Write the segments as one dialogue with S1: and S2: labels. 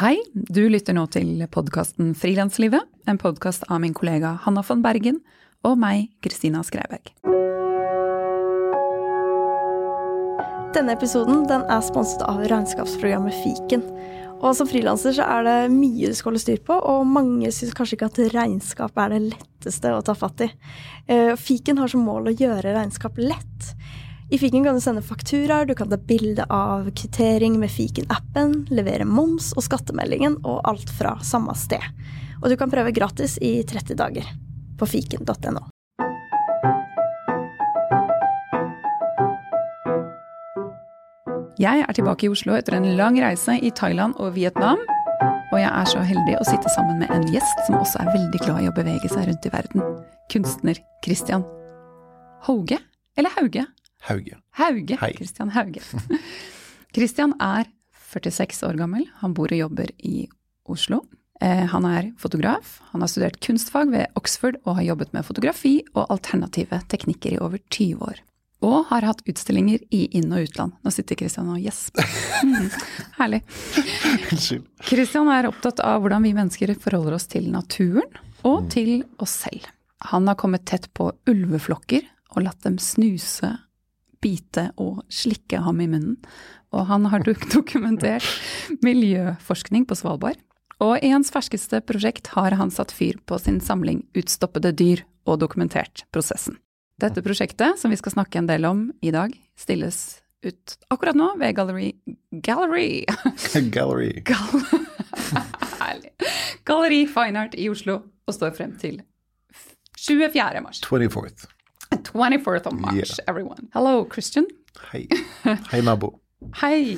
S1: Hei, du lytter nå til podkasten Frilanslivet, en podkast av min kollega Hanna von Bergen og meg, Kristina Skreiberg.
S2: Denne episoden den er sponset av regnskapsprogrammet Fiken. Og Som frilanser er det mye du skal holde styr på, og mange syns kanskje ikke at regnskap er det letteste å ta fatt i. Eh, Fiken har som mål å gjøre regnskap lett. I Fiken kan du sende fakturaer, du kan ta bilde av kvittering med Fiken-appen, levere moms og skattemeldingen, og alt fra samme sted. Og du kan prøve gratis i 30 dager på fiken.no.
S1: Jeg er tilbake i Oslo etter en lang reise i Thailand og Vietnam. Og jeg er så heldig å sitte sammen med en gjest som også er veldig glad i å bevege seg rundt i verden. Kunstner Christian Hauge? Eller Hauge?
S3: Hauge.
S1: Hauge.
S3: Hei.
S1: Christian Hauge. Christian er 46 år gammel. Han bor og jobber i Oslo. Eh, Han er fotograf. Han har studert kunstfag ved Oxford og har jobbet med fotografi og alternative teknikker i over 20 år. Og har hatt utstillinger i inn- og utland. Nå sitter Christian og gjesper. Mm, herlig.
S3: Unnskyld.
S1: Christian er opptatt av hvordan vi mennesker forholder oss til naturen og til oss selv. Han har kommet tett på ulveflokker og latt dem snuse, bite og slikke ham i munnen. Og han har dokumentert miljøforskning på Svalbard. Og i hans ferskeste prosjekt har han satt fyr på sin samling utstoppede dyr og dokumentert prosessen. Dette prosjektet, som vi skal snakke en del om i dag, stilles ut akkurat nå ved Gallery Gallery!
S3: Gallery.
S1: Gal Herlig. Galleri Fine Art i Oslo og står frem til 24. mars.
S3: 24th.
S1: 24th of March,
S3: Yeah.
S1: everyone. Hello, Christian.
S3: Hei. Hei, nabo.
S1: Hei.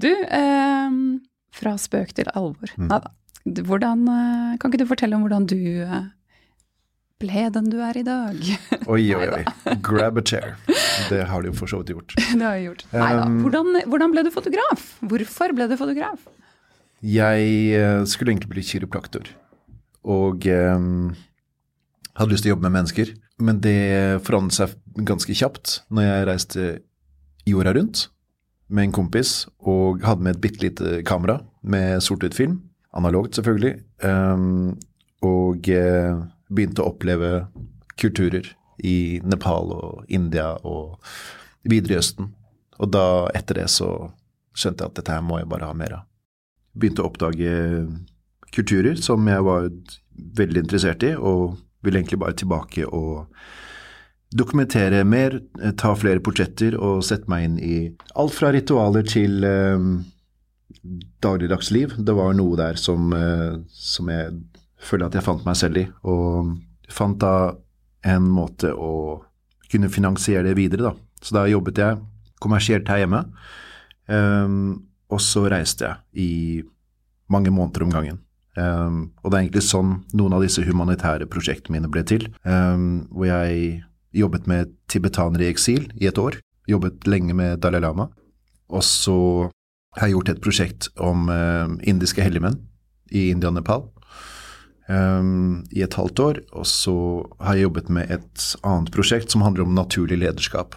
S1: Du, um, fra spøk til alvor.
S3: Mm.
S1: Du, Hvordan, eh, kan ikke du fortelle om hvordan du eh, ble den du er i dag?
S3: Oi, oi, oi. Grab a chair. Det har du jo for så vidt gjort.
S1: det har jeg gjort. Neida.
S3: da,
S1: Hvordan, hvordan ble du fotograf? Hvorfor ble du fotograf?
S3: Jeg eh, skulle egentlig bli kiropraktor. Og um, hadde lyst til å jobbe med mennesker. Men det forandret seg ganske kjapt når jeg reiste jorda rundt med en kompis og hadde med et bitte lite kamera med sort-hvitt film. Analogt, selvfølgelig. Um, og eh, begynte å oppleve kulturer i Nepal og India og videre i Østen. Og da, etter det, så skjønte jeg at dette her må jeg bare ha mer av. Begynte å oppdage kulturer som jeg var veldig interessert i, og ville egentlig bare tilbake og dokumentere mer, eh, ta flere portretter og sette meg inn i alt fra ritualer til eh, dagligdags liv. Det var noe der som, eh, som jeg føler at jeg fant meg selv i, og fant da en måte å kunne finansiere det videre, da. Så da jobbet jeg kommersielt her hjemme, ehm, og så reiste jeg i mange måneder om gangen. Ehm, og det er egentlig sånn noen av disse humanitære prosjektene mine ble til, Um, hvor jeg jobbet med tibetanere i eksil i et år, jobbet lenge med Dalai Lama, og så har jeg gjort et prosjekt om eh, indiske helligmenn i India og Nepal um, i et halvt år. Og så har jeg jobbet med et annet prosjekt som handler om naturlig lederskap.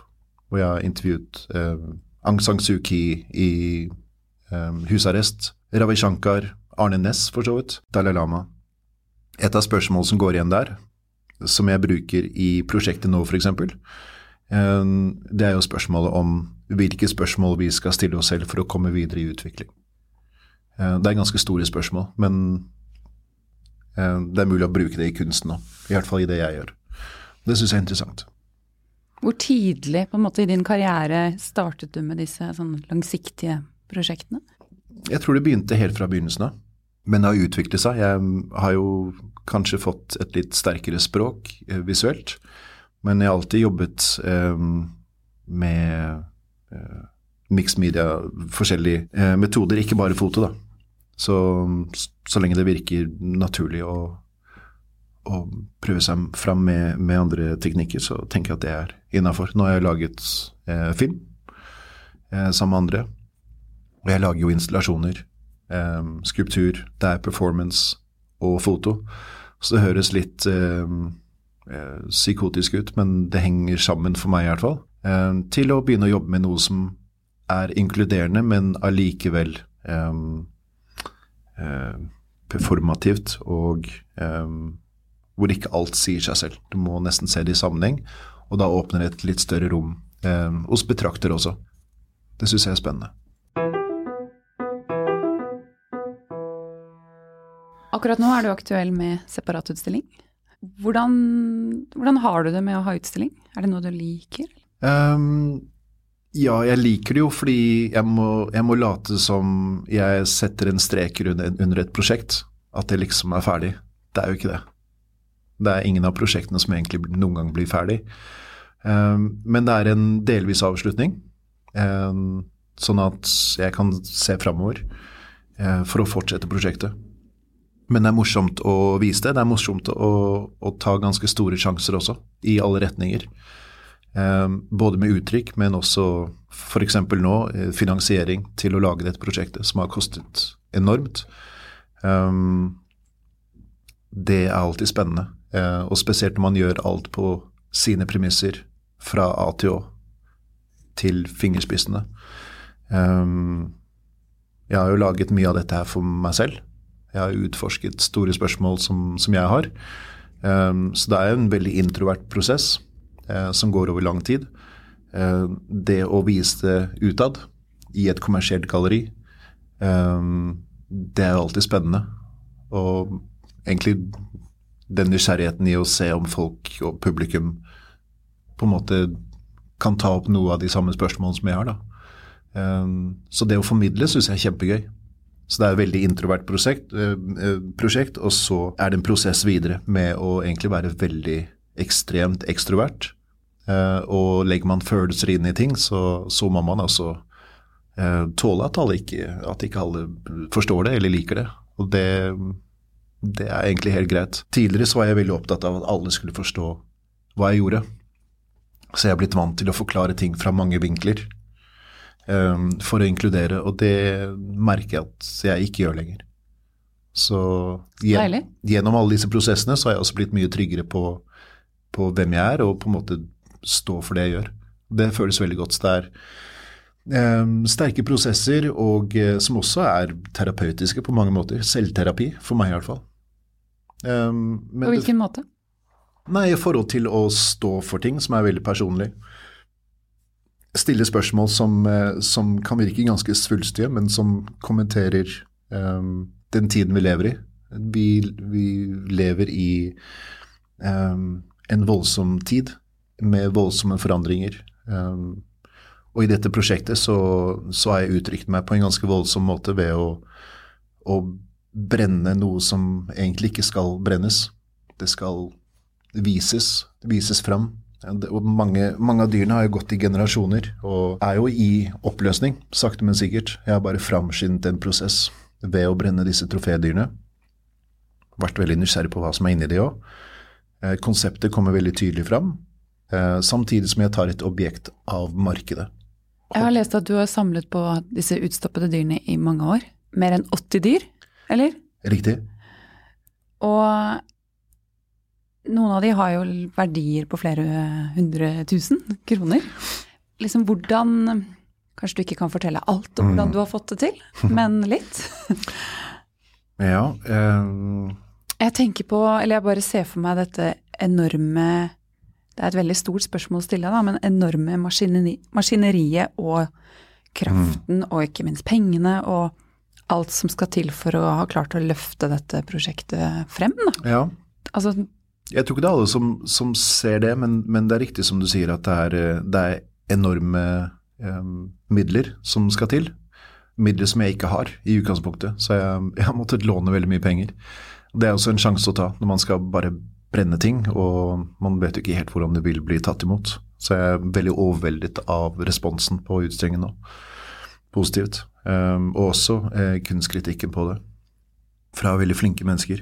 S3: Hvor jeg har intervjuet um, Aung San Suu Kyi i um, husarrest, Ravi Shankar, Arne Næss for så vidt, Dalai Lama. Et av spørsmålene som går igjen der, som jeg bruker i prosjektet nå f.eks., um, det er jo spørsmålet om hvilke spørsmål vi skal stille oss selv for å komme videre i utvikling. Uh, det er ganske store spørsmål, men Eh, det er mulig å bruke det i kunsten òg, i hvert fall i det jeg gjør. Det syns jeg er interessant.
S1: Hvor tidlig måte i din karriere startet du med disse sånn langsiktige prosjektene?
S3: Jeg tror det begynte helt fra begynnelsen av, men det har utviklet seg. Jeg har jo kanskje fått et litt sterkere språk eh, visuelt, men jeg har alltid jobbet eh, med eh, mixed media, forskjellige eh, metoder, ikke bare foto, da. Så, så lenge det virker naturlig å, å prøve seg fram med, med, andre teknikker, så tenker jeg at det er innafor. Nå har jeg laget eh, film eh, sammen med andre, og jeg lager jo installasjoner, eh, skulptur, det er performance og foto. Så det høres litt eh, psykotisk ut, men det henger sammen for meg i hvert fall. Eh, til å begynne å jobbe med noe som er inkluderende, men allikevel performativt og um, hvor ikke alt sier seg selv. Du må nesten se det i sammenheng, og da åpner det et litt større rom um, hos betrakter også. Det syns jeg er spennende.
S1: Akkurat nå er du aktuell med separatutstilling. Hvordan, hvordan har du det med å ha utstilling? Er det noe du liker?
S3: Um, ja, jeg liker det jo fordi jeg må, jeg må, late som jeg setter en strek under, under et prosjekt. At det liksom er ferdig. Det er jo ikke det. Det er ingen av prosjektene som egentlig noen gang blir ferdig. Um, men det er en delvis avslutning, um, sånn at jeg kan se framover uh, for å fortsette prosjektet. Men det er morsomt å vise det. Det er morsomt å, å ta ganske store sjanser også, i alle retninger. Eh, både med uttrykk, men også f.eks. nå eh, finansiering til å lage dette prosjektet, som har kostet enormt. Eh, det er alltid spennende, Eh, og spesielt når man gjør alt på sine premisser fra A til Å til fingerspissene. Um, jeg har jo laget mye av dette her for meg selv. Jeg har utforsket store spørsmål som, som jeg har. Um, så det er en veldig introvert prosess uh, som går over lang tid. Uh, det å vise det utad i et kommersielt galleri, um, det er alltid spennende. Og egentlig den nysgjerrigheten i å se om folk og publikum på en måte kan ta opp noe av de samme spørsmålene som jeg har. da. Um, så det å formidle syns jeg er kjempegøy. Så det er et veldig introvert prosjekt, eh, eh, prosjekt, og så er det en prosess videre med å egentlig være veldig ekstremt ekstrovert. Eh, og legger man følelser inn i ting, så, så må man altså tåle at, ikke, at ikke alle forstår det eller liker det. Og det, det er egentlig helt greit. Tidligere så var jeg veldig opptatt av at alle skulle forstå hva jeg gjorde. Så jeg er blitt vant til å forklare ting fra mange vinkler for å inkludere, og det merker jeg at jeg ikke gjør lenger. Så gjen, gjennom alle disse prosessene så har jeg også blitt mye tryggere på, på, hvem jeg er, og på en måte stå for det jeg gjør. Det føles veldig godt. Det er um, sterke prosesser, og uh, som også er terapeutiske på mange måter. Selvterapi, for meg i hvert fall.
S1: Um, på hvilken det, måte?
S3: Nei, i forhold til å stå for ting som er veldig personlig stille spørsmål som, eh, som, kan virke ganske svulstige, men som kommenterer um, den tiden vi lever i. Vi, vi lever i um, en voldsom tid med voldsomme forandringer. Um, og i dette prosjektet så, så, har jeg uttrykt meg på en ganske voldsom måte ved å, å brenne noe som egentlig ikke skal brennes. Det skal vises, vises fram. Mange, mange, av dyrene har jo gått i generasjoner og er jo i oppløsning, sakte, men sikkert. Jeg har bare framskyndet en prosess ved å brenne disse trofédyrene. Vært veldig nysgjerrig på hva som er inni de òg. Eh, konseptet kommer veldig tydelig fram, eh, samtidig som jeg tar et objekt av markedet.
S1: Jeg har lest at du har samlet på disse utstoppede dyrene i mange år. Mer enn 80 dyr, eller?
S3: Riktig.
S1: Og noen av de har jo verdier på flere hundre tusen kroner. Liksom hvordan Kanskje du ikke kan fortelle alt om hvordan mm. du har fått det til, men litt?
S3: ja. Um...
S1: Jeg tenker på, eller jeg bare ser for meg dette enorme Det er et veldig stort spørsmål å stille, da, men enorme maskineri, maskineriet og kraften mm. og ikke minst pengene og alt som skal til for å ha klart å løfte dette prosjektet frem. Da.
S3: Ja.
S1: Altså,
S3: jeg tror ikke det er alle som, som ser det, men, men, det er riktig som du sier at det er, det er enorme eh, midler som skal til. Midler som jeg ikke har i utgangspunktet, så jeg, jeg har måttet låne veldig mye penger. Det er også en sjanse å ta når man skal bare brenne ting, og man vet jo ikke helt hvordan det vil bli tatt imot. Så jeg er veldig overveldet av responsen på utstillingen nå. Positivt. Um, og også eh, kunstkritikken på det. Fra veldig flinke mennesker.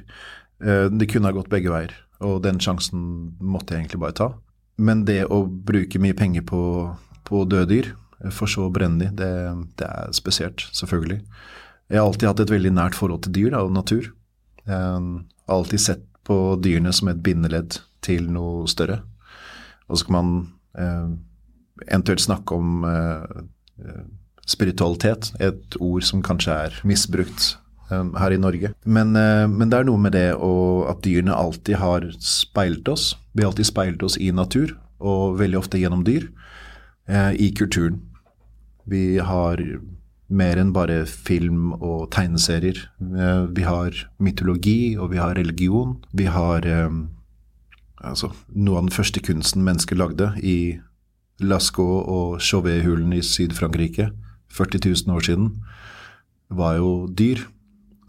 S3: Uh, det kunne ha gått begge veier og den sjansen måtte jeg egentlig bare ta. Men det å bruke mye penger på, på døde dyr, for så å brenne de, det, det, er spesielt, selvfølgelig. Jeg har alltid hatt et veldig nært forhold til dyr da, og natur. Jeg har alltid sett på dyrene som et bindeledd til noe større. Og så kan man eh, eventuelt snakke om eh, spiritualitet, et ord som kanskje er misbrukt her i Norge. Men, uh, men, det er noe med det at dyrene alltid har speilt oss. Vi har alltid speilt oss i natur, og veldig ofte gjennom dyr, uh, i kulturen. Vi har mer enn bare film og tegneserier. Uh, vi har mytologi, og vi har religion. Vi har um, altså, noe av den første kunsten mennesker lagde i Lascaux og Chauvet-hulen i Syd-Frankrike 40 000 år siden, var jo dyr.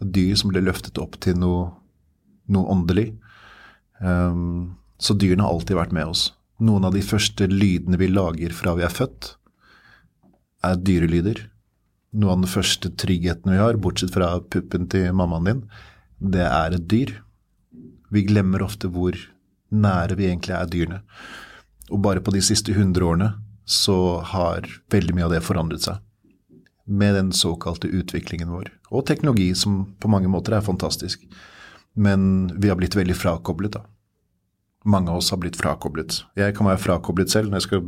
S3: Dyr som ble løftet opp til noe, noe åndelig. Um, så dyrene har alltid vært med oss. Noen av de første lydene vi lager fra vi er født, er dyrelyder. Noe av den første tryggheten vi har, bortsett fra puppen til mammaen din, det er et dyr. Vi glemmer ofte hvor nære vi egentlig er dyrene. Og bare på de siste 100 årene så har veldig mye av det forandret seg med den såkalte utviklingen vår. Og teknologi, som på mange måter er fantastisk. Men vi har blitt veldig frakoblet, da. Mange av oss har blitt frakoblet. Jeg kan være frakoblet selv. Jeg skal,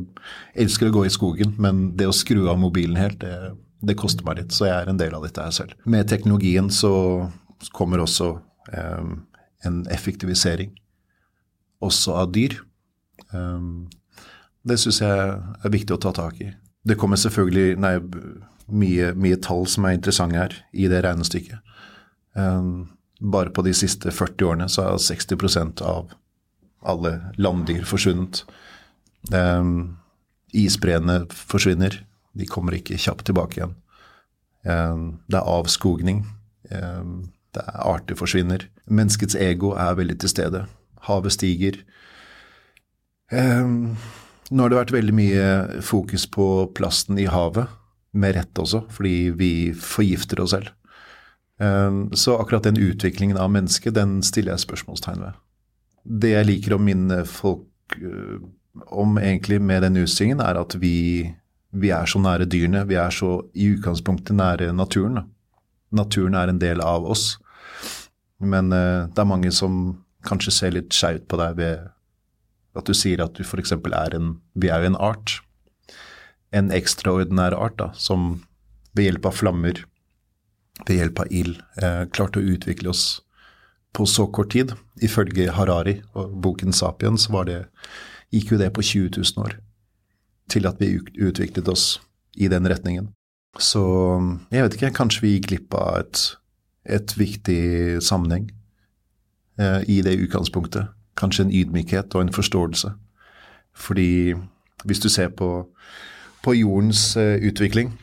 S3: elsker å gå i skogen, men det å skru av mobilen helt, det, det koster meg litt. Så jeg er en del av dette her selv. Med teknologien så kommer også eh, en effektivisering, også av dyr. Eh, det syns jeg er viktig å ta tak i. Det kommer selvfølgelig Nei, mye, mye, tall som er interessante her i det regnestykket. Um, bare på de siste 40 årene så har 60% av alle landdyr forsvunnet. Um, isbreene forsvinner. De kommer ikke kjapt tilbake igjen. Um, det er avskogning. Det er arter forsvinner. Menneskets ego er veldig til stede. Havet stiger. Nå har det vært veldig mye fokus på plasten i havet med rett også, fordi vi forgifter oss selv. Ehm, så akkurat den utviklingen av mennesket, den stiller jeg spørsmålstegn ved. Det jeg liker å minne folk eh, om egentlig med den utstillingen, er at vi, vi, er så nære dyrene. Vi er så i utgangspunktet nære naturen. Naturen er en del av oss. Men uh, det er mange som kanskje ser litt skeivt på deg ved at du sier at du f.eks. er en Vi er jo en art en ekstraordinær art da, som ved hjelp av flammer, ved hjelp av ild, eh, klarte å utvikle oss på så kort tid. Ifølge Harari og boken 'Sapiens' det, gikk jo det på 20 000 år til at vi utviklet oss i den retningen. Så jeg vet ikke, kanskje vi gikk glipp av et, et viktig sammenheng eh, i det utgangspunktet. Kanskje en ydmykhet og en forståelse. Fordi hvis du ser på på jordens eh, utvikling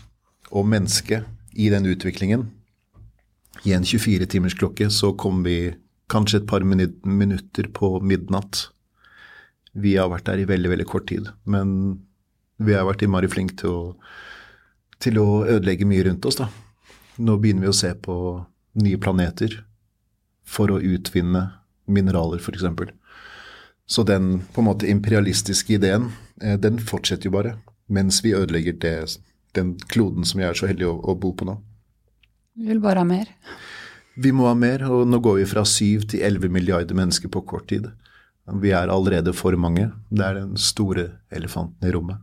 S3: og mennesket i den utviklingen. I en 24-timersklokke så kom vi kanskje et par minutter på midnatt. Vi har vært der i veldig, veldig kort tid. Men vi har vært innmari flinke til å, til å ødelegge mye rundt oss, da. Nå begynner vi å se på nye planeter for å utvinne mineraler, f.eks. Så den på en måte imperialistiske ideen, eh, den fortsetter jo bare mens vi ødelegger det, den kloden som vi er så heldige å, å bo på nå.
S1: Vi vil bare ha mer.
S3: Vi må ha mer, og nå går vi fra syv til elleve milliarder mennesker på kort tid. Vi er allerede for mange. Det er den store elefanten i rommet.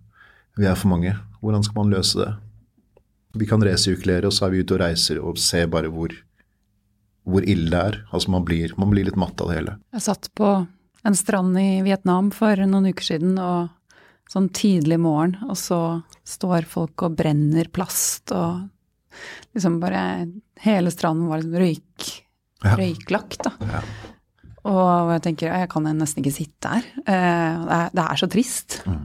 S3: Vi er for mange. Hvordan skal man løse det? Vi kan resirkulere, og så er vi ute og reiser og ser bare hvor, hvor ille det er. Altså man blir, man blir litt matt av det hele.
S1: Jeg satt på en strand i Vietnam for noen uker siden og sånn tidlig morgen, og så står folk og brenner plast og liksom bare Hele stranden var liksom røyk, ja. røyklagt, da. Ja. Og jeg tenker jeg kan nesten ikke sitte her. Eh, det er, det er så trist. Mm.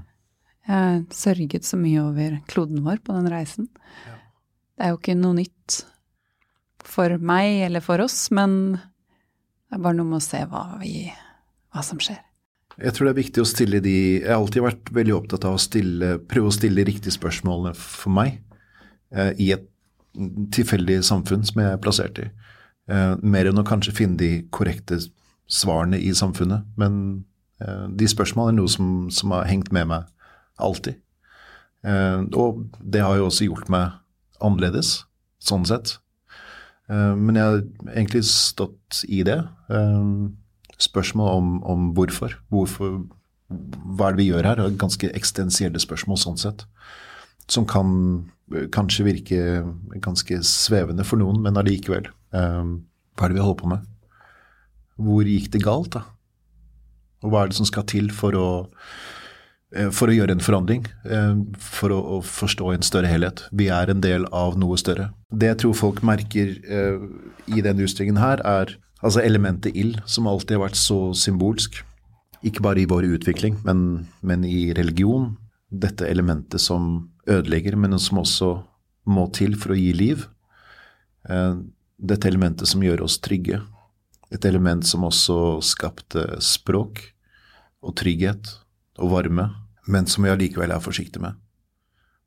S1: Jeg sørget så mye over kloden vår på den reisen. Ja. Det er jo ikke noe nytt for meg eller for oss, men det er bare noe med å se hva, vi, hva som skjer.
S3: Jeg tror det er viktig å stille de Jeg har alltid vært veldig opptatt av å stille, prøve å stille de riktige spørsmålene for meg eh, i et tilfeldig samfunn som jeg er plassert i. Eh, mer enn å kanskje finne de korrekte svarene i samfunnet. Men eh, de spørsmålene er noe som, som, har hengt med meg alltid. Eh, og det har jo også gjort meg annerledes, sånn sett. Eh, men jeg har egentlig stått i det. Eh, spørsmål om, om hvorfor. hvorfor. Hva er det vi gjør her? Ganske eksistensielle spørsmål sånn sett. som kan eh, kanskje virke ganske svevende for noen, men allikevel. Um, hva er det vi holder på med? Hvor gikk det galt, da? Og hva er det som skal til for å, eh, for å gjøre en forandring? For å, forstå en større helhet. Vi er en del av noe større. Det jeg tror folk merker i denne utstillingen her, er altså elementet ild, som alltid har vært så symbolsk. Ikke bare i vår utvikling, men, men i religion. Dette elementet som ødelegger, men som også må til for å gi liv. Uh, dette elementet som gjør oss trygge. Et element som også skapte språk og trygghet og varme, men som vi allikevel er forsiktige med.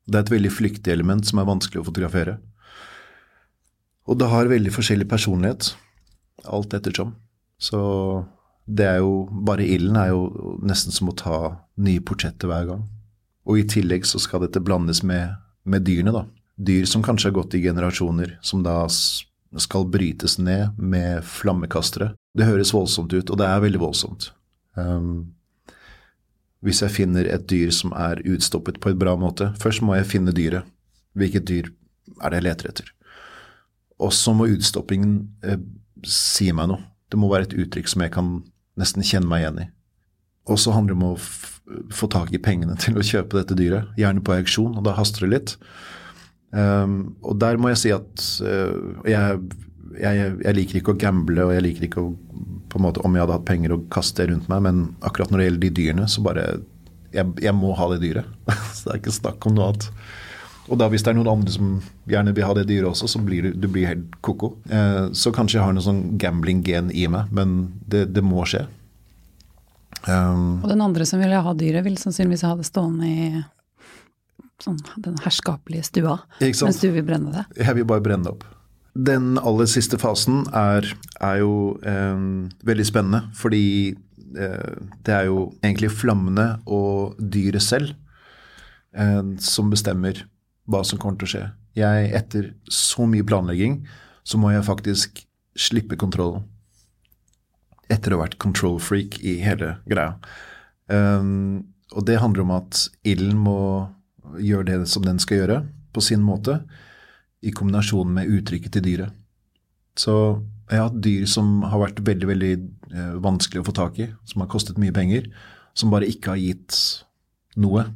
S3: Det er et veldig flyktig element som er vanskelig å fotografere. Og det har veldig forskjellig personlighet, alt ettersom. Så det er jo Bare ilden er jo nesten som å ta nye portretter hver gang. Og i tillegg så skal dette blandes med, med dyrene, da. Dyr som kanskje har gått i generasjoner, som da skal brytes ned med flammekastere. Det høres voldsomt ut, og det er veldig voldsomt. Um, hvis jeg finner et dyr som er utstoppet på et bra måte Først må jeg finne dyret. Hvilket dyr er det jeg leter etter? Og så må utstoppingen eh, si meg noe. Det må være et uttrykk som jeg kan nesten kjenne meg igjen i. Og så handler det om å få tak i pengene til å kjøpe dette dyret, gjerne på auksjon, og da haster det litt. Um, og der må jeg si at uh, jeg, jeg, jeg, liker ikke å gamble, og jeg liker ikke å på en måte Om jeg hadde hatt penger å kaste rundt meg, men akkurat når det gjelder de dyrene, så bare Jeg, jeg må ha det dyret. så det er ikke snakk om noe annet. Og da hvis det er noen andre som gjerne vil ha det dyret også, så blir du, du blir helt ko-ko. Eh, så kanskje jeg har noe sånn gambling-gen i meg, men det, det må skje.
S1: Um, og den andre som ville ha dyret, ville sannsynligvis ha det stående i sånn, den herskapelige stua, mens du vil brenne det?
S3: Jeg vil bare brenne det opp. Den aller siste fasen er, er jo eh, veldig spennende, fordi eh, det er jo egentlig flammene og dyret selv eh, som bestemmer hva som kommer til å skje. Jeg, etter så mye planlegging, så må jeg faktisk slippe kontrollen. Etter å ha vært control freak i hele greia. Um, og det handler om at ilden må gjøre det som den skal gjøre, på sin måte, i kombinasjon med uttrykket til dyret. Så jeg har hatt dyr som har vært veldig veldig eh, vanskelig å få tak i, som har kostet mye penger, som bare ikke har gitt noe.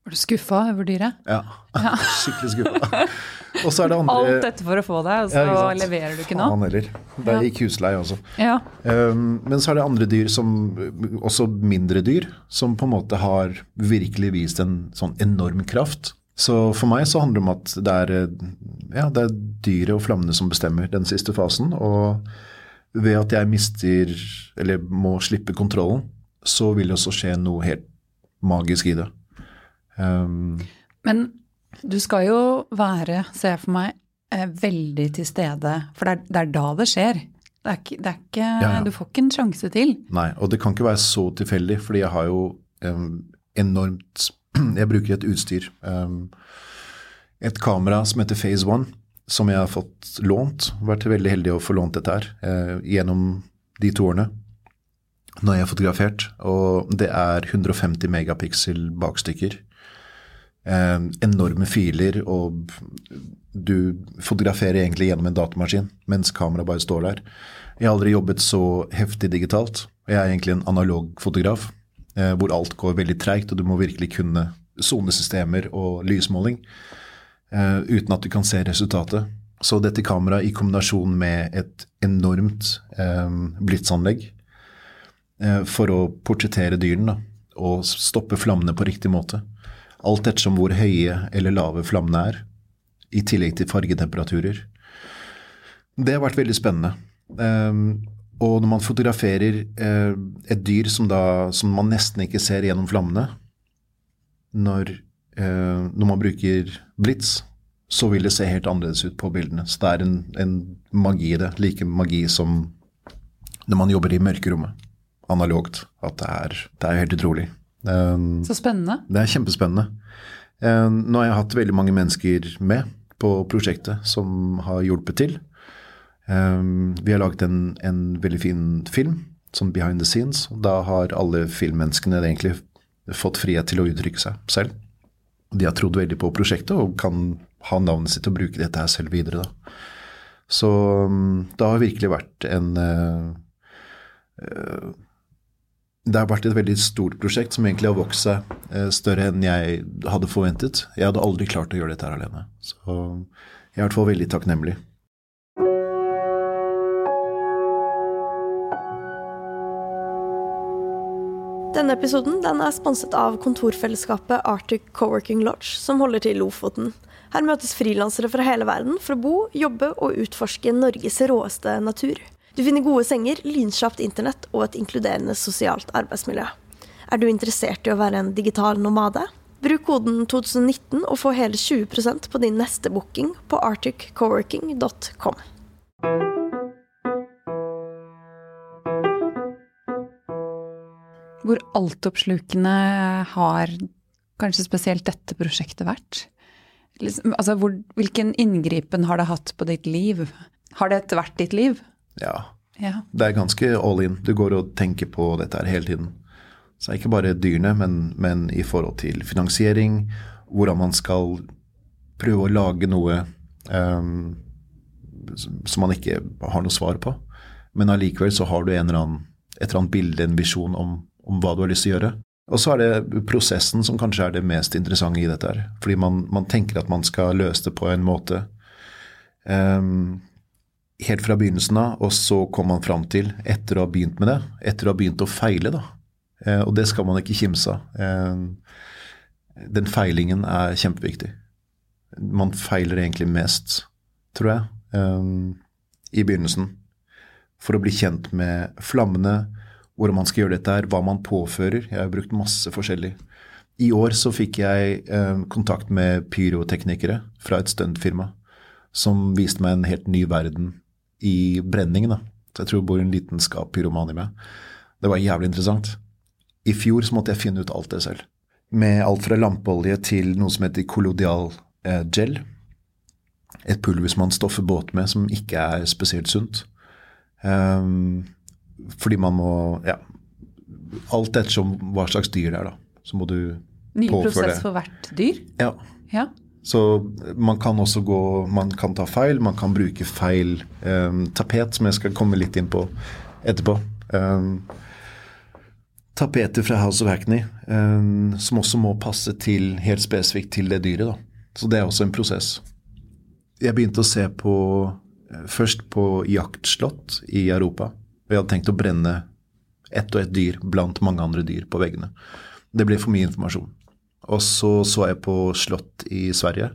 S1: Var du skuffa over dyret?
S3: Ja, ja. skikkelig skuffa. Og så er det andre
S1: Alt dette for å få deg, og så ja, leverer du ikke noe?
S3: Faen heller. Der gikk husleie også. Ja. Um, men så er det andre dyr som Også mindre dyr, som på en måte har virkelig vist en sånn enorm kraft. Så for meg så handler det om at det er, ja, det er dyret og flammene som bestemmer den siste fasen. Og ved at jeg mister, eller må slippe kontrollen, så vil det også skje noe helt magisk i det. Um,
S1: Men du skal jo være, ser jeg for meg, eh, veldig til stede. For det er, det er da det skjer. Det er det er ikke ja, ja. Du får ikke en sjanse til.
S3: Nei, og det kan ikke være så tilfeldig, fordi jeg har jo um, enormt Jeg bruker et utstyr. Um, et kamera som heter Phase One, som jeg har fått lånt. Vært veldig heldig å få lånt dette her uh, gjennom de to årene når jeg har fotografert. Og det er 150 megapiksel bakstykker eh, enorme filer, og du fotograferer egentlig gjennom en datamaskin mens kameraet bare står der. Jeg har aldri jobbet så heftig digitalt. Jeg er egentlig en analog fotograf, eh, hvor alt går veldig treigt, og du må virkelig kunne sonesystemer og lysmåling eh, uten at du kan se resultatet. Så dette kameraet i kombinasjon med et enormt eh, blitsanlegg eh, for å portrettere dyrene og stoppe flammene på riktig måte, alt ettersom hvor høye eller lave flammene er, i tillegg til fargetemperaturer. Det har vært veldig spennende. Um, og når man fotograferer uh, et dyr som, da, som, man nesten ikke ser gjennom flammene, når, uh, når, man bruker blits, så vil det se helt annerledes ut på bildene. Så det er en, en magi i det. Like magi som når man jobber i mørkerommet, analogt. At det er, det er helt utrolig.
S1: Um, Så spennende.
S3: Det er kjempespennende. Um, nå har jeg hatt veldig mange mennesker med på prosjektet som har hjulpet til. Um, vi har laget en, en, veldig fin film, sånn behind the scenes. Da har alle filmmenneskene egentlig fått frihet til å uttrykke seg selv. de har trodd veldig på prosjektet og kan ha navnet sitt og bruke dette her selv videre. Da. Så um, det har virkelig vært en uh, uh, Det har vært et veldig stort prosjekt som egentlig har vokst seg uh, større enn jeg hadde forventet. Jeg hadde aldri klart å gjøre dette her alene. Så jeg er i hvert fall veldig takknemlig.
S2: Denne episoden den er sponset av kontorfellesskapet Arctic Coworking Lodge, som holder til i Lofoten. Her møtes frilansere fra hele verden for å bo, jobbe og utforske Norges råeste natur. Du finner gode senger, lynkjapt internett og et inkluderende sosialt arbeidsmiljø. Er du interessert i å være en digital nomade? Bruk koden 2019 og få hele 20 på din neste booking på arcticcoworking.com.
S1: Hvor altoppslukende har kanskje spesielt dette prosjektet vært? Liksom, altså, hvor, hvilken inngripen har det hatt på ditt liv? Har dette vært ditt liv?
S3: Ja.
S1: Ja.
S3: Det er ganske all in. Du går og tenker på dette her hele tiden. Så det ikke bare dyrene, men, men i forhold til finansiering, hvordan man skal prøve å lage noe um, som man ikke har noe svar på. Men allikevel så har du en eller annen, et eller annet bilde, en visjon om, om hva du har lyst til å gjøre. Og så er det prosessen som kanskje er det mest interessante i dette. her. Fordi man, man tenker at man skal løse det på en måte um, helt fra begynnelsen av, og så kom man fram til, etter å ha begynt med det, etter å ha begynt å feile, da. Eh, og det skal man ikke kimse av. Eh, den feilingen er kjempeviktig. Man feiler egentlig mest, tror jeg, eh, i begynnelsen. For å bli kjent med flammene, hvordan man skal gjøre dette her, hva man påfører. Jeg har brukt masse forskjellig. I år så fikk jeg eh, kontakt med pyroteknikere fra et stuntfirma som viste meg en helt ny verden i brenning. da. Så jeg tror det bor en lidenskap pyroman i meg. Det var jævlig interessant. I fjor så måtte jeg finne ut alt det selv. Med alt fra lampeolje til noe som heter kolodial eh, gel. Et pulver som man stoffer båt med, som ikke er spesielt sunt. Um, fordi man må Ja. Alt ettersom hva slags dyr det er, da. Så må du
S1: Ny
S3: påføre
S1: prosess for hvert dyr?
S3: Ja.
S1: Ja.
S3: Så man kan også gå Man kan ta feil. Man kan bruke feil um, tapet, som jeg skal komme litt inn på etterpå. Um, tapeter fra House of Hackney um, som også må passe til helt spesifikt til det dyret. da. Så det er også en prosess. Jeg begynte å se på eh, først på jaktslott i Europa. Og jeg hadde tenkt å brenne ett og ett dyr blant mange andre dyr på veggene. Det ble for mye informasjon. Og så så jeg på slott i Sverige.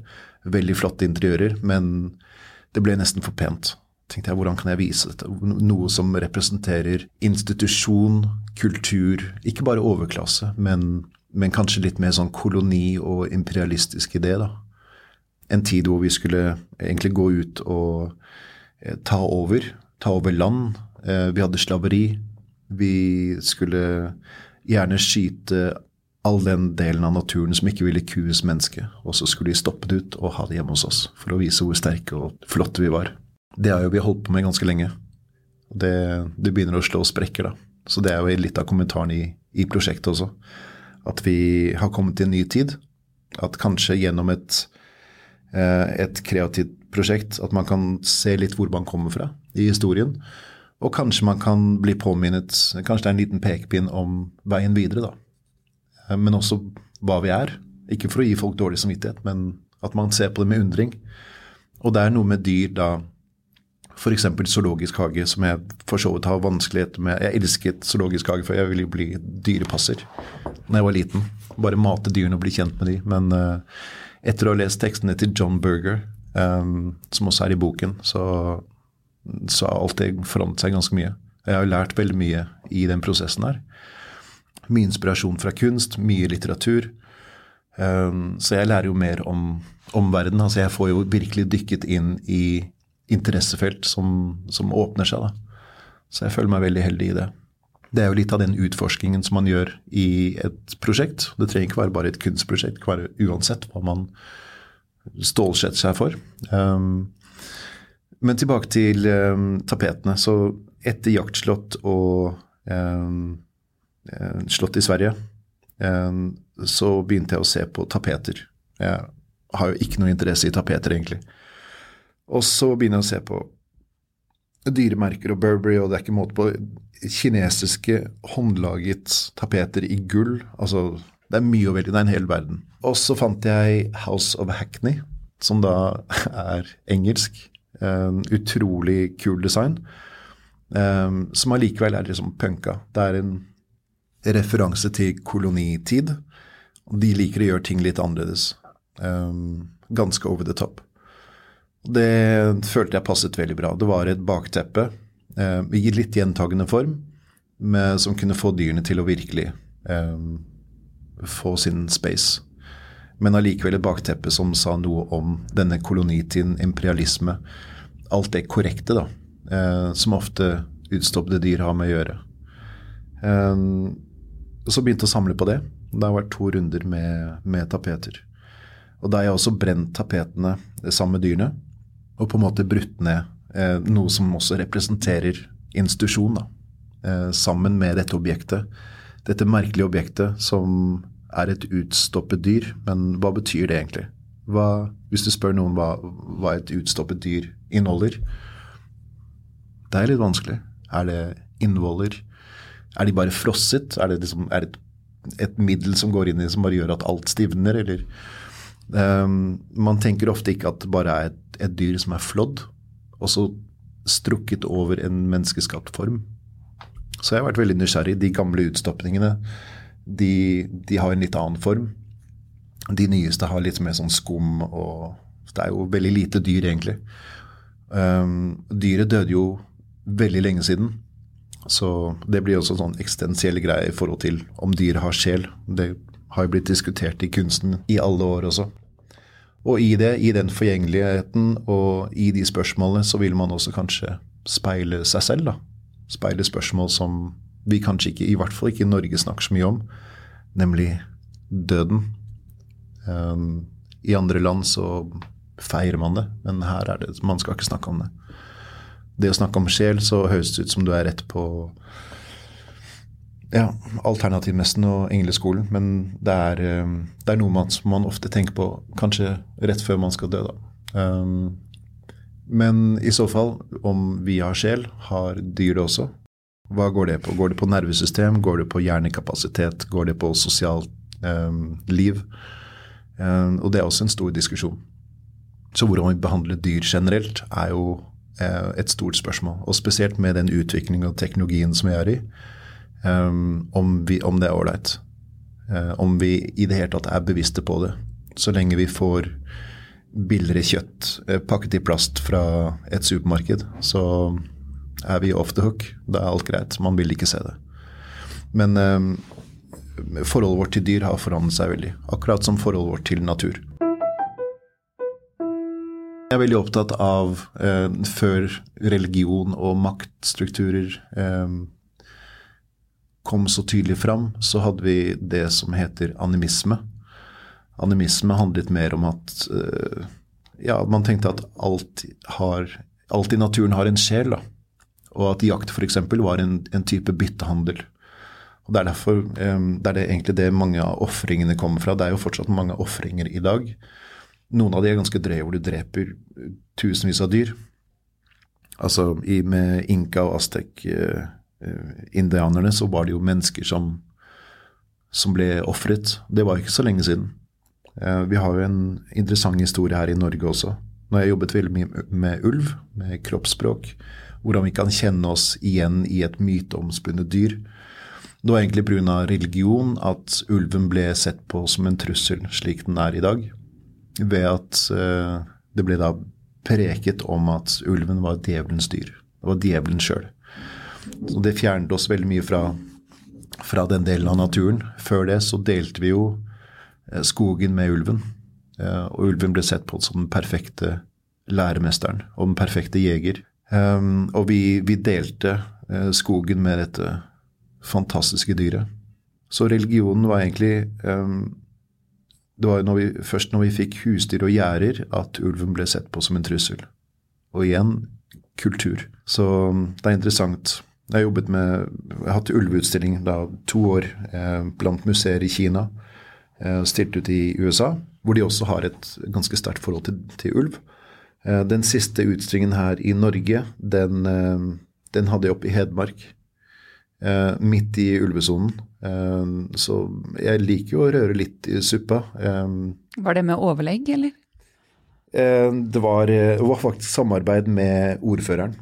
S3: Veldig flotte interiører, men det ble nesten for pent. Tenkte jeg, Hvordan kan jeg vise dette? Noe som representerer institusjon, kultur. Ikke bare overklasse, men, men kanskje litt mer sånn koloni- og imperialistisk idé. da. En tid hvor vi skulle egentlig gå ut og eh, ta over. Ta over land. Eh, vi hadde slaveri. Vi skulle gjerne skyte all den delen av naturen som ikke ville kues menneske, og så skulle de stoppe det ut og ha det hjemme hos oss for å vise hvor sterke og flotte vi var. Det har jo vi holdt på med ganske lenge. Det, det begynner å slå sprekker, da. Så det er jo litt av kommentaren i, i prosjektet også. At vi har kommet til en ny tid. At kanskje gjennom et, eh, et kreativt prosjekt at man kan se litt hvor man kommer fra i historien. Og kanskje man kan bli påminnet Kanskje det er en liten pekepinn om veien videre, da. Eh, Men også hva vi er. Ikke for å gi folk dårlig samvittighet, men at man ser på det med undring. Og det er noe med dyr da F.eks. zoologisk hage, som jeg for så vidt har vanskeligheter med. Jeg elsket zoologisk hage, for jeg ville bli dyrepasser da jeg var liten. Bare mate dyrene og bli kjent med de. Men uh, etter å ha lest tekstene til John Berger, um, som også er i boken, så, så har alt det forandret seg ganske mye. Jeg har lært veldig mye i den prosessen her. Mye inspirasjon fra kunst, mye litteratur. Um, så jeg lærer jo mer om, omverdenen. verden. Altså jeg får jo virkelig dykket inn i interessefelt som, som åpner seg. Da. Så jeg føler meg veldig heldig i det. Det er jo litt av den utforskingen som man gjør i et prosjekt. Det trenger ikke være bare et kunstprosjekt, det kan være uansett hva man stålsetter seg for. Um, men tilbake til um, tapetene. Så etter jaktslott og slott i Sverige, um, så begynte jeg å se på tapeter. Jeg har jo ikke noe interesse i tapeter, egentlig. Og så begynner jeg å se på dyremerker og Burberry, og det er ikke måte på kinesiske håndlaget tapeter i gull. Altså, det er mye å velge. Det er en hel verden. Og så fant jeg House of Hackney, som da er engelsk. En utrolig kul design. Um, som allikevel er liksom punka. Det er en referanse til kolonitid. De liker å gjøre ting litt annerledes. Um, ganske over the top. Det følte jeg passet veldig bra. Det var et bakteppe uh, i litt gjentagende form, med, som kunne få dyrene til å virkelig um, få sin space. Men allikevel et bakteppe som sa noe om denne kolonitiden, imperialisme. Alt det korrekte, da. Uh, som ofte utstoppede dyr har med å gjøre. Um, så begynte jeg å samle på det. Det har vært to runder med, med tapeter. Og da har jeg også brent tapetene sammen med dyrene, og på en måte brutt ned eh, noe som også representerer institusjon, da. Eh, sammen med dette objektet. Dette merkelige objektet som er et utstoppet dyr, men hva betyr det egentlig? Hva, hvis du spør noen hva, hva et utstoppet dyr inneholder, det er litt vanskelig. Er det innvoller? Er de bare frosset? Er det liksom, er det et, middel som går inn i som bare gjør at alt stivner, eller Um, man tenker ofte ikke at det bare er et, et, dyr som er flådd, og så strukket over en menneskeskapt form. Så jeg har vært veldig nysgjerrig. De gamle utstoppingene de, de, har en litt annen form. De nyeste har litt mer sånn skum og Det er jo veldig lite dyr, egentlig. Um, dyret døde jo veldig lenge siden. Så det blir også en sånn eksistensiell greie i forhold til om dyr har sjel. Det har jo blitt diskutert i kunsten i alle år også. Og i det, i den forgjengeligheten og i de spørsmålene, så vil man også kanskje speile seg selv, da. Speile spørsmål som vi kanskje ikke, i hvert fall ikke i Norge, snakker så mye om, nemlig døden. Um, I andre land så feirer man det, men her er det Man skal ikke snakke om det. Det å snakke om sjel, så høres det ut som du er rett på ja, alternativmessen og engleskolen. Men det er, eh, det er noe man, man, ofte tenker på kanskje rett før man skal dø, da. Um, men i så fall, om vi har sjel, har dyr det også. Hva går det på? Går det på nervesystem? Går det på hjernekapasitet? Går det på sosialt um, liv? Um, og det er også en stor diskusjon. Så hvordan vi behandler dyr generelt, er jo et stort spørsmål. Og spesielt med den utviklingen og teknologien som vi er i um, om, vi, om, det er ålreit. Uh, om vi i det hele tatt er bevisste på det. Så lenge vi får billigere kjøtt uh, pakket i plast fra et supermarked, så er vi off the hook. Da er alt greit. Man vil ikke se det. Men um, forholdet vårt til dyr har forandret seg veldig. Akkurat som forholdet vårt til natur. Jeg er veldig opptatt av eh, før religion og maktstrukturer eh, kom så tydelig fram, så hadde vi det som heter animisme. Animisme handlet mer om at eh, ja, man tenkte at alt, har, alt, i naturen har en sjel. Da. Og at jakt f.eks. var en, en, type byttehandel. Og Det er derfor um, det er det egentlig det mange av ofringene kommer fra. Det er jo fortsatt mange ofringer i dag. Noen av de er ganske drøye, hvor du dreper tusenvis av dyr. Altså i, med inka og aztek. Uh, Eh, indianerne, så var det jo mennesker som, som ble ofret. Det var ikke så lenge siden. Eh, vi har jo en interessant historie her i Norge også. Nå har jeg jobbet veldig mye med ulv, med kroppsspråk. Hvordan vi kan kjenne oss igjen i et myteomspunnet dyr. Det var egentlig pga. religion at ulven ble sett på som en trussel, slik den er i dag. Ved at eh, det ble da preket om at ulven var djevelens dyr. Det var djevelen sjøl. Så det fjernet oss veldig mye fra, fra, den delen av naturen. Før det så delte vi jo eh, skogen med ulven. Eh, og ulven ble sett på som den perfekte læremesteren og den perfekte jeger. Ehm, og vi, vi delte skogen med dette fantastiske dyret. Så religionen var egentlig ehm, Det var når vi, først når vi fikk husdyr og gjerder at ulven ble sett på som en trussel. Og igjen kultur. Så det er interessant. Jeg har jobbet med, jeg har hatt ulveutstilling da to år eh, blant museer i Kina. Eh, stilt ut i USA. hvor de også har et ganske sterkt forhold til, til ulv. Eh, den siste utstillingen her i Norge, den, eh, den hadde jeg oppe i Hedmark. Eh, midt i ulvesonen. Eh, så jeg liker jo å røre litt i suppa. Eh,
S1: Var det med overlegg, eller?
S3: Eh, Det var, eh, det var faktisk samarbeid med ordføreren.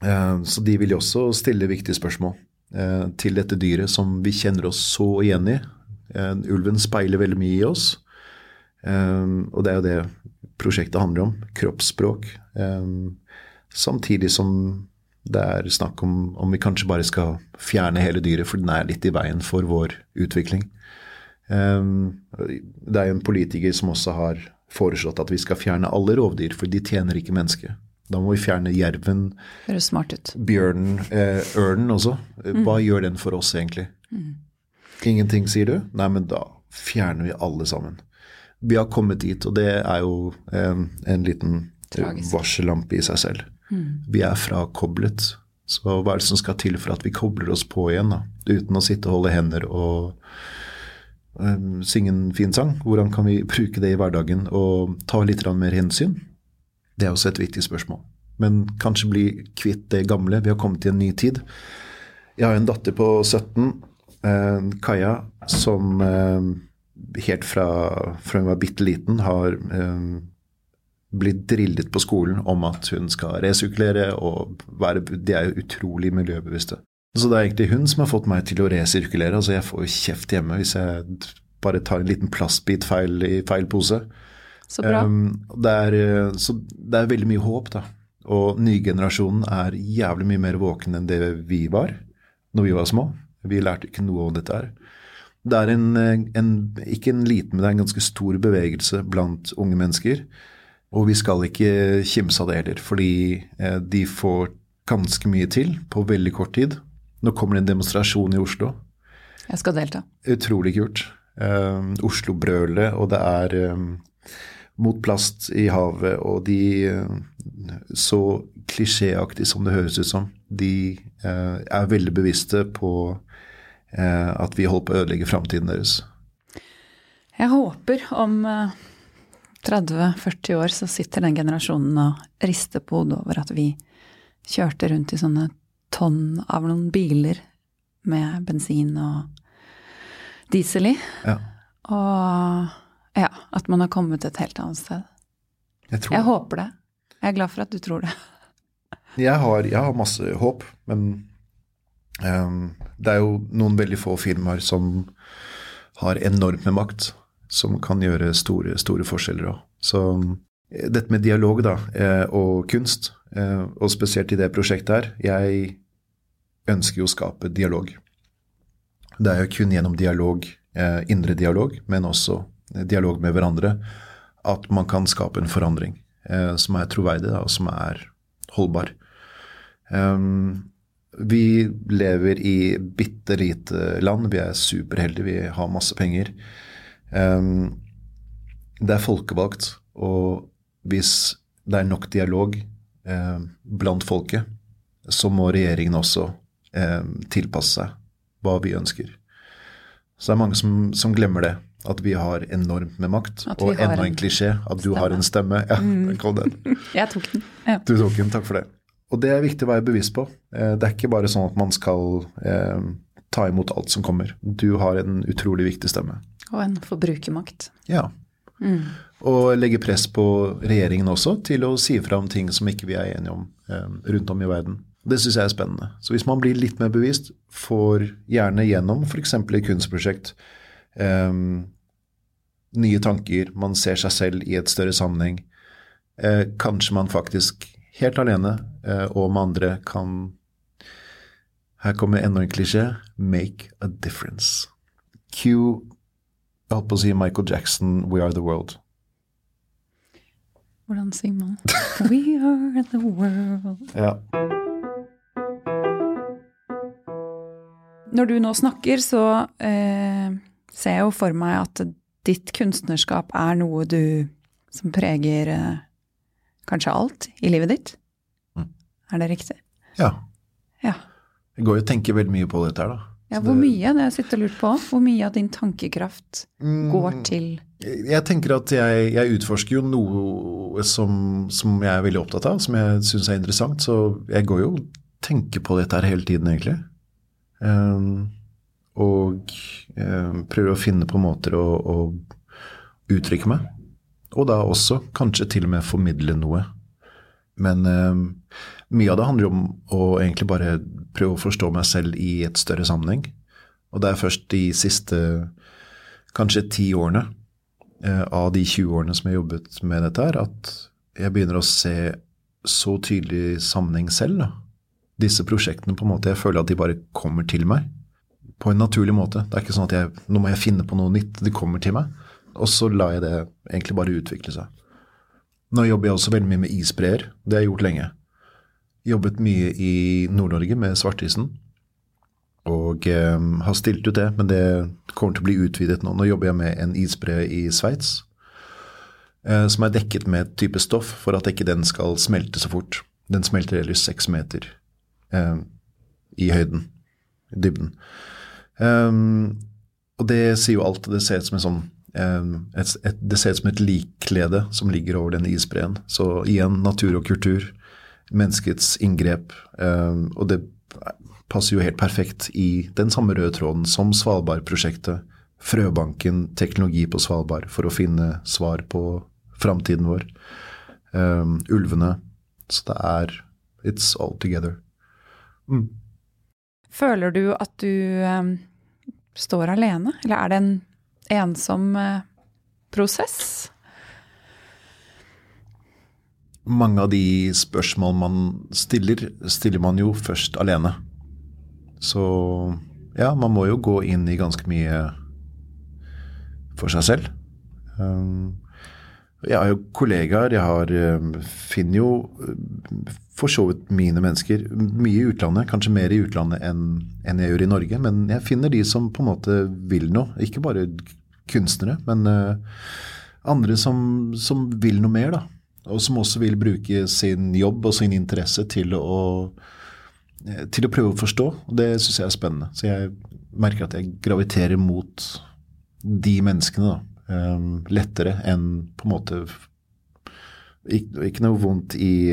S3: Så de vil jo også stille viktige spørsmål eh, til dette dyret som vi kjenner oss så igjen i. Ulven speiler veldig mye i oss. Og det er jo det prosjektet handler om. Kroppsspråk. Samtidig som det er snakk om om vi kanskje bare skal fjerne hele dyret, for den er litt i veien for vår utvikling. Um, Det er jo en politiker som også har foreslått at vi skal fjerne alle rovdyr, for de tjener ikke mennesket. Da må vi fjerne jerven,
S1: Høres smart ut.
S3: bjørnen, eh, ørnen også. Hva Hva gjør den for oss egentlig? Ingenting, sier du? Nei, men da fjerner vi alle sammen. Vi har kommet dit, og det er jo eh, en liten
S1: Tragisk.
S3: varsellampe i seg selv. Vi er frakoblet. Så hva er det som skal til for at vi kobler oss på igjen, da? Uten å sitte og holde hender og um, synge en fin sang. Hvordan kan vi bruke det i hverdagen og ta litt mer hensyn? Det er også et viktig spørsmål. Men kanskje bli kvitt det gamle. Vi har kommet til en ny tid. Jeg har en datter på 17, eh, Kaja, som eh, helt fra, fra hun var bitte liten har eh, blitt drillet på skolen om at hun skal resirkulere og være De er jo utrolig miljøbevisste. Så det er egentlig hun som har fått meg til å resirkulere. Altså jeg får jo kjeft hjemme hvis jeg bare tar en liten plastbit feil i feil pose.
S1: Så bra.
S3: Um, det, er, eh, så det er veldig mye håp, da. Og nygenerasjonen er jævlig mye mer våken enn det vi var når vi var små. Vi lærte ikke noe om dette her. Det er en, eh, en, ikke en liten, men det er en ganske stor bevegelse blant unge mennesker. Og vi skal ikke kimse av det heller, fordi eh, de får ganske mye til på veldig kort tid. Nå kommer det en demonstrasjon i Oslo.
S1: Jeg skal delta.
S3: Utrolig kult. Um, Oslo-brølet, og det er um, mot plast i havet, og de eh, Så klisjéaktig som det høres ut som, de uh, er veldig bevisste på uh, at vi holder på å ødelegge framtiden deres.
S1: Jeg håper om eh, 30-40 år så sitter den generasjonen og rister på hodet over at vi kjørte rundt i sånne tonn av noen biler med bensin og diesel i.
S3: Ja,
S1: Og ja, at man har kommet et helt annet sted.
S3: jeg tror
S1: Jeg håper det. Jeg er glad for at du tror det.
S3: Jeg har, jeg har masse håp, men um, det er jo noen veldig få firmaer som har enormt med makt, som kan gjøre store, store forskjeller òg. Så eh, dette med dialog da, eh, og kunst, eh, og spesielt i det prosjektet her, jeg ønsker jo å skape dialog. Det er jo kun gjennom dialog, indre dialog, men også dialog med hverandre, at man kan skape en forandring som er troverdig, og som er holdbar. Um, vi lever i bitte lite land, vi er superheldige, vi har masse penger. Det er folkevalgt, og hvis det er nok dialog blant folket, så må regjeringen også tilpasse seg hva vi ønsker. Så det er mange som, som glemmer det. At vi har enormt med makt. Og enda
S1: en
S3: en klisjé. At du har en stemme. Ja, kall den.
S1: Jeg tok den. Ja.
S3: Du tok den, takk for det. Og det er viktig å være bevisst på. Eh, Det er ikke bare sånn at man skal eh, ta imot alt som kommer. Du har en utrolig viktig stemme.
S1: Og en forbrukermakt.
S3: Ja. Og legge press på regjeringen også til å si fra om ting som ikke vi er enige om eh, rundt om i verden. Det syns jeg er spennende. Så hvis man blir litt mer bevisst, får gjerne gjennom f.eks. et kunstprosjekt eh, nye tanker, man ser seg selv i et større sammenheng. Eh, kanskje man faktisk helt alene eh, og med andre kan Her kommer enda en klisjé make a difference. Q jeg holdt på å si Michael Jackson, We Are The World.
S1: Hvordan sier man We are the world.
S3: Ja.
S1: Når du nå snakker, så eh, ser jeg jo for meg at ditt kunstnerskap er noe du som preger eh, kanskje alt i livet ditt.
S3: Mm.
S1: Er det riktig?
S3: ja.
S1: Ja.
S3: Jeg går jo og tenker veldig mye på dette her, da.
S1: Ja, hvor mye? Det har jeg sittet og lurt på. Hvor mye av din tankekraft
S3: Mm.
S1: går til
S3: Jeg tenker at jeg, jeg utforsker jo noe som, som jeg er veldig opptatt av, som jeg syns er interessant. Så jeg går jo og tenker på dette her hele tiden, egentlig. Um, og um, prøver å finne på måter å, å uttrykke meg. Og da også kanskje til og med formidle noe. Men um, mye av det handler om å egentlig bare prøve å forstå meg selv i et større sammenheng. Og det er først de siste kanskje ti årene eh, av de 20 årene som jeg har jobbet med dette her, at jeg begynner å se så tydelig sammenheng selv. Da. Disse prosjektene på en måte, jeg føler at de bare kommer til meg på en naturlig måte. Det er ikke sånn at jeg, nå må jeg finne på noe nytt, det kommer til meg. Og så lar jeg det egentlig bare utvikle seg. Nå jobber jeg også veldig mye med isbreer, det har jeg gjort lenge. Jobbet mye i Nord-Norge med svartisen. Og eh, har stilt ut det, men det kommer til å bli utvidet nå. Nå jobber jeg med en isbre i Sveits. Eh, som er dekket med et type stoff for at ikke den skal smelte så fort. Den smelter ellers seks meter eh, i høyden, i dybden. Um, og det sier jo alt. Det ser ut som en sånn um, et, et, Det ser ut som et likklede som ligger over denne isbreen. Så igjen natur og kultur. Menneskets inngrep. Um, og det passer jo helt perfekt i den samme røde tråden som Svalbard-prosjektet. Frøbanken, teknologi på Svalbard for å finne svar på framtiden vår. Um, ulvene. Så det er It's all together. Mm.
S1: Føler du at du um, står alene, eller er det en ensom uh, prosess?
S3: Mange av de spørsmål man stiller, stiller man jo først alene. Så ja, man må jo gå inn i ganske mye for seg selv. Um, jeg har jo kollegaer, jeg har um, finner jo um, for så vidt mine mennesker mye i utlandet, kanskje mer i utlandet enn, jeg gjør i Norge. Men jeg finner de som på en måte vil noe. Ikke bare kunstnere, men uh, andre som, som vil noe mer, da. Og som også vil bruke sin jobb og sin interesse til å, til å prøve å forstå. Og det syns jeg er spennende. Så jeg merker at jeg graviterer mot de menneskene, da. Um, lettere enn på en måte ikke, ikke noe vondt i,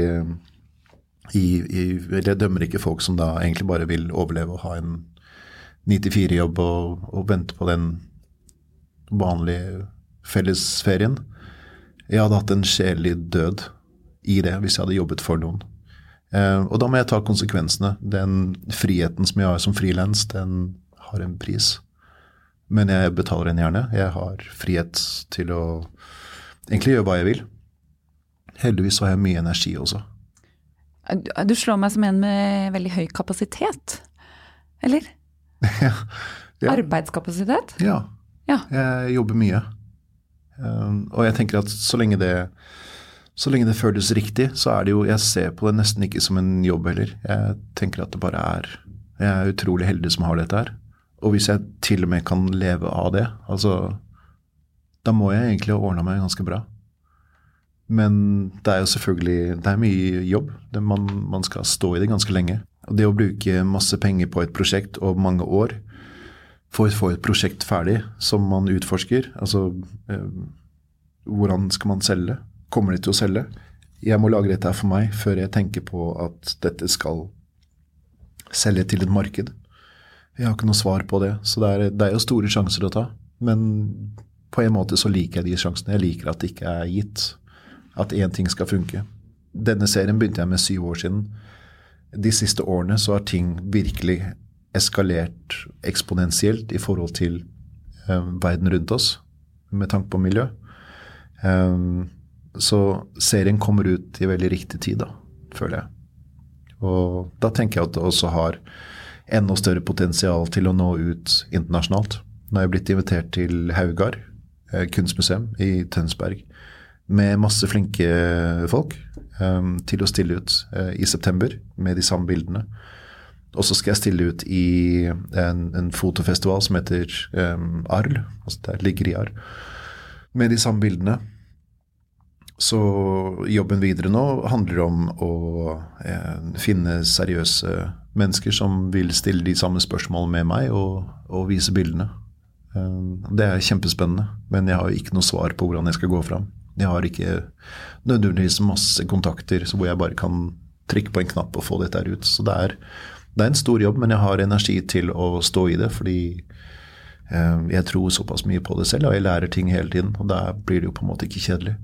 S3: i, i Jeg dømmer ikke folk som da egentlig bare vil overleve og ha en 9-4-jobb og, og vente på den vanlige fellesferien. Jeg hadde hatt en sjelelig død i det hvis jeg hadde jobbet for noen. Eh, og da må jeg ta konsekvensene. Den friheten som jeg har som frilans, den har en pris. Men jeg betaler den gjerne. Jeg har frihet til å egentlig gjøre hva jeg vil. Heldigvis har jeg mye energi også.
S1: Du, du slår meg som en med veldig høy kapasitet, eller?
S3: ja. Ja.
S1: Arbeidskapasitet?
S3: Ja.
S1: Ja.
S3: Jeg jobber mye. Um, og jeg tenker at så lenge det så lenge det føles riktig, så er det jo Jeg ser på det nesten ikke som en jobb heller. Jeg tenker at det bare er Jeg er utrolig heldig som har dette her. Og hvis jeg til og med kan leve av det, altså Da må jeg egentlig ha ordna meg ganske bra. Men det er jo selvfølgelig Det er mye jobb. Det, man, man skal stå i det ganske lenge. Og det å bruke masse penger på et prosjekt og mange år for å få et prosjekt ferdig som man utforsker, altså eh, hvordan skal man selge? Kommer de til å selge? Jeg må lage dette her for meg før jeg tenker på at dette skal selge til et marked. Jeg har ikke noe svar på det, så det er, det er jo store sjanser å ta. Men på en måte så liker jeg de sjansene. Jeg liker at det ikke er gitt at én ting skal funke. Denne serien begynte jeg med syv år siden. De siste årene så har ting virkelig eskalert eksponentielt i forhold til eh, verden rundt oss, med tanke på miljø. Um, så serien kommer ut i veldig riktig tid, da, føler jeg. Og da tenker jeg at det også har enda større potensial til å nå ut internasjonalt. Nå er jeg blitt invitert til Haugar eh, kunstmuseum i Tønsberg med masse flinke folk til å stille ut i september med de samme bildene. Og så skal jeg stille ut i en, en fotofestival som heter um, Arl, altså det ligger i Arl, med de samme bildene. Så jobben videre nå handler om å eh, finne seriøse mennesker som vil stille de samme spørsmålene med meg, og, og vise bildene. Eh, det er kjempespennende, men jeg har ikke noe svar på hvordan jeg skal gå fram. Jeg har ikke nødvendigvis masse kontakter hvor jeg bare kan trykke på en knapp og få dette ut. Så det er, det er en stor jobb, men jeg har energi til å stå i det, fordi eh, jeg tror såpass mye på det selv, og jeg lærer ting hele tiden. Og da blir det jo på en måte ikke kjedelig.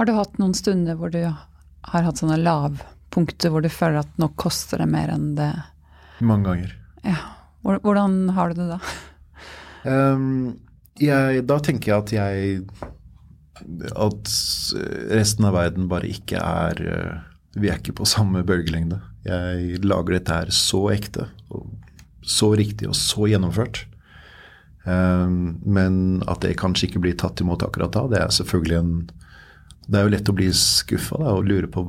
S1: Har du hatt noen stunder hvor du har hatt sånne lavpunkter hvor du føler at nå koster det mer enn det
S3: Mange ganger.
S1: Ja. Hvordan har du det da?
S3: Um, jeg, da tenker jeg at jeg At resten av verden bare ikke er Vi er ikke på samme bølgelengde. Jeg lager dette her så ekte, så riktig og så gjennomført. Um, men at det kanskje ikke blir tatt imot akkurat da, det er selvfølgelig en det er jo lett å bli skuffa og lure på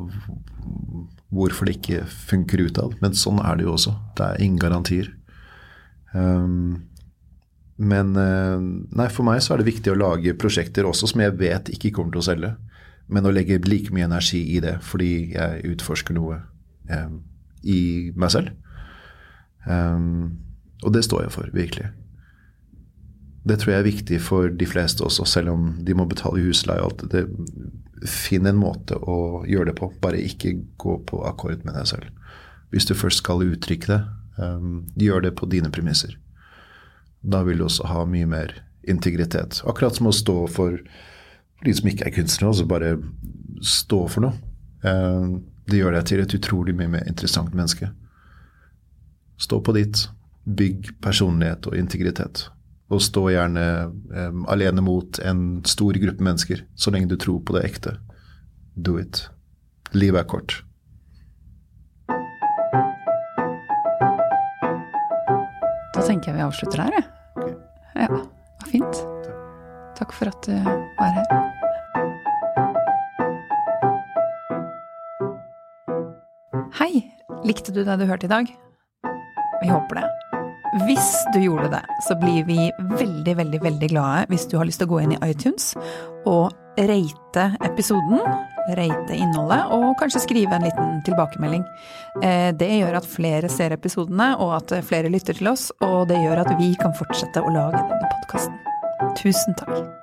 S3: hvorfor det ikke funker utad. Men sånn er det jo også. Det er ingen garantier. Um, men uh, nei, for meg så er det viktig å lage prosjekter også som jeg vet ikke kommer til å selge. Men å legge like mye energi i det fordi jeg utforsker noe um, i meg selv. Um, og det står jeg for, virkelig. Det tror jeg er viktig for de fleste også, selv om de må betale husleie og alt det. Finn en måte å gjøre det på. Bare ikke gå på akkord med deg selv. Hvis du først skal uttrykke det, um, gjør det på dine premisser. Da vil du også ha mye mer integritet. Akkurat som å stå for de som ikke er kunstnere, også bare stå for noe. Um, det gjør deg til et utrolig mye mer interessant menneske. Stå på ditt. Bygg personlighet og integritet og stå gjerne um, alene mot en stor gruppe mennesker, så lenge du tror på det ekte. Do it. Livet er kort.
S1: Da tenker jeg vi avslutter der, jeg. Ja, det var fint. Takk for at du var her. Hei! Likte du det du hørte i dag? Vi håper det. Hvis du gjorde det, så blir vi veldig, veldig veldig glade hvis du har lyst til å gå inn i iTunes og rate episoden, rate innholdet, og kanskje skrive en liten tilbakemelding. Eh, det gjør at flere ser episodene, og at flere lytter til oss, og det gjør at vi kan fortsette å lage denne podkasten. Tusen takk.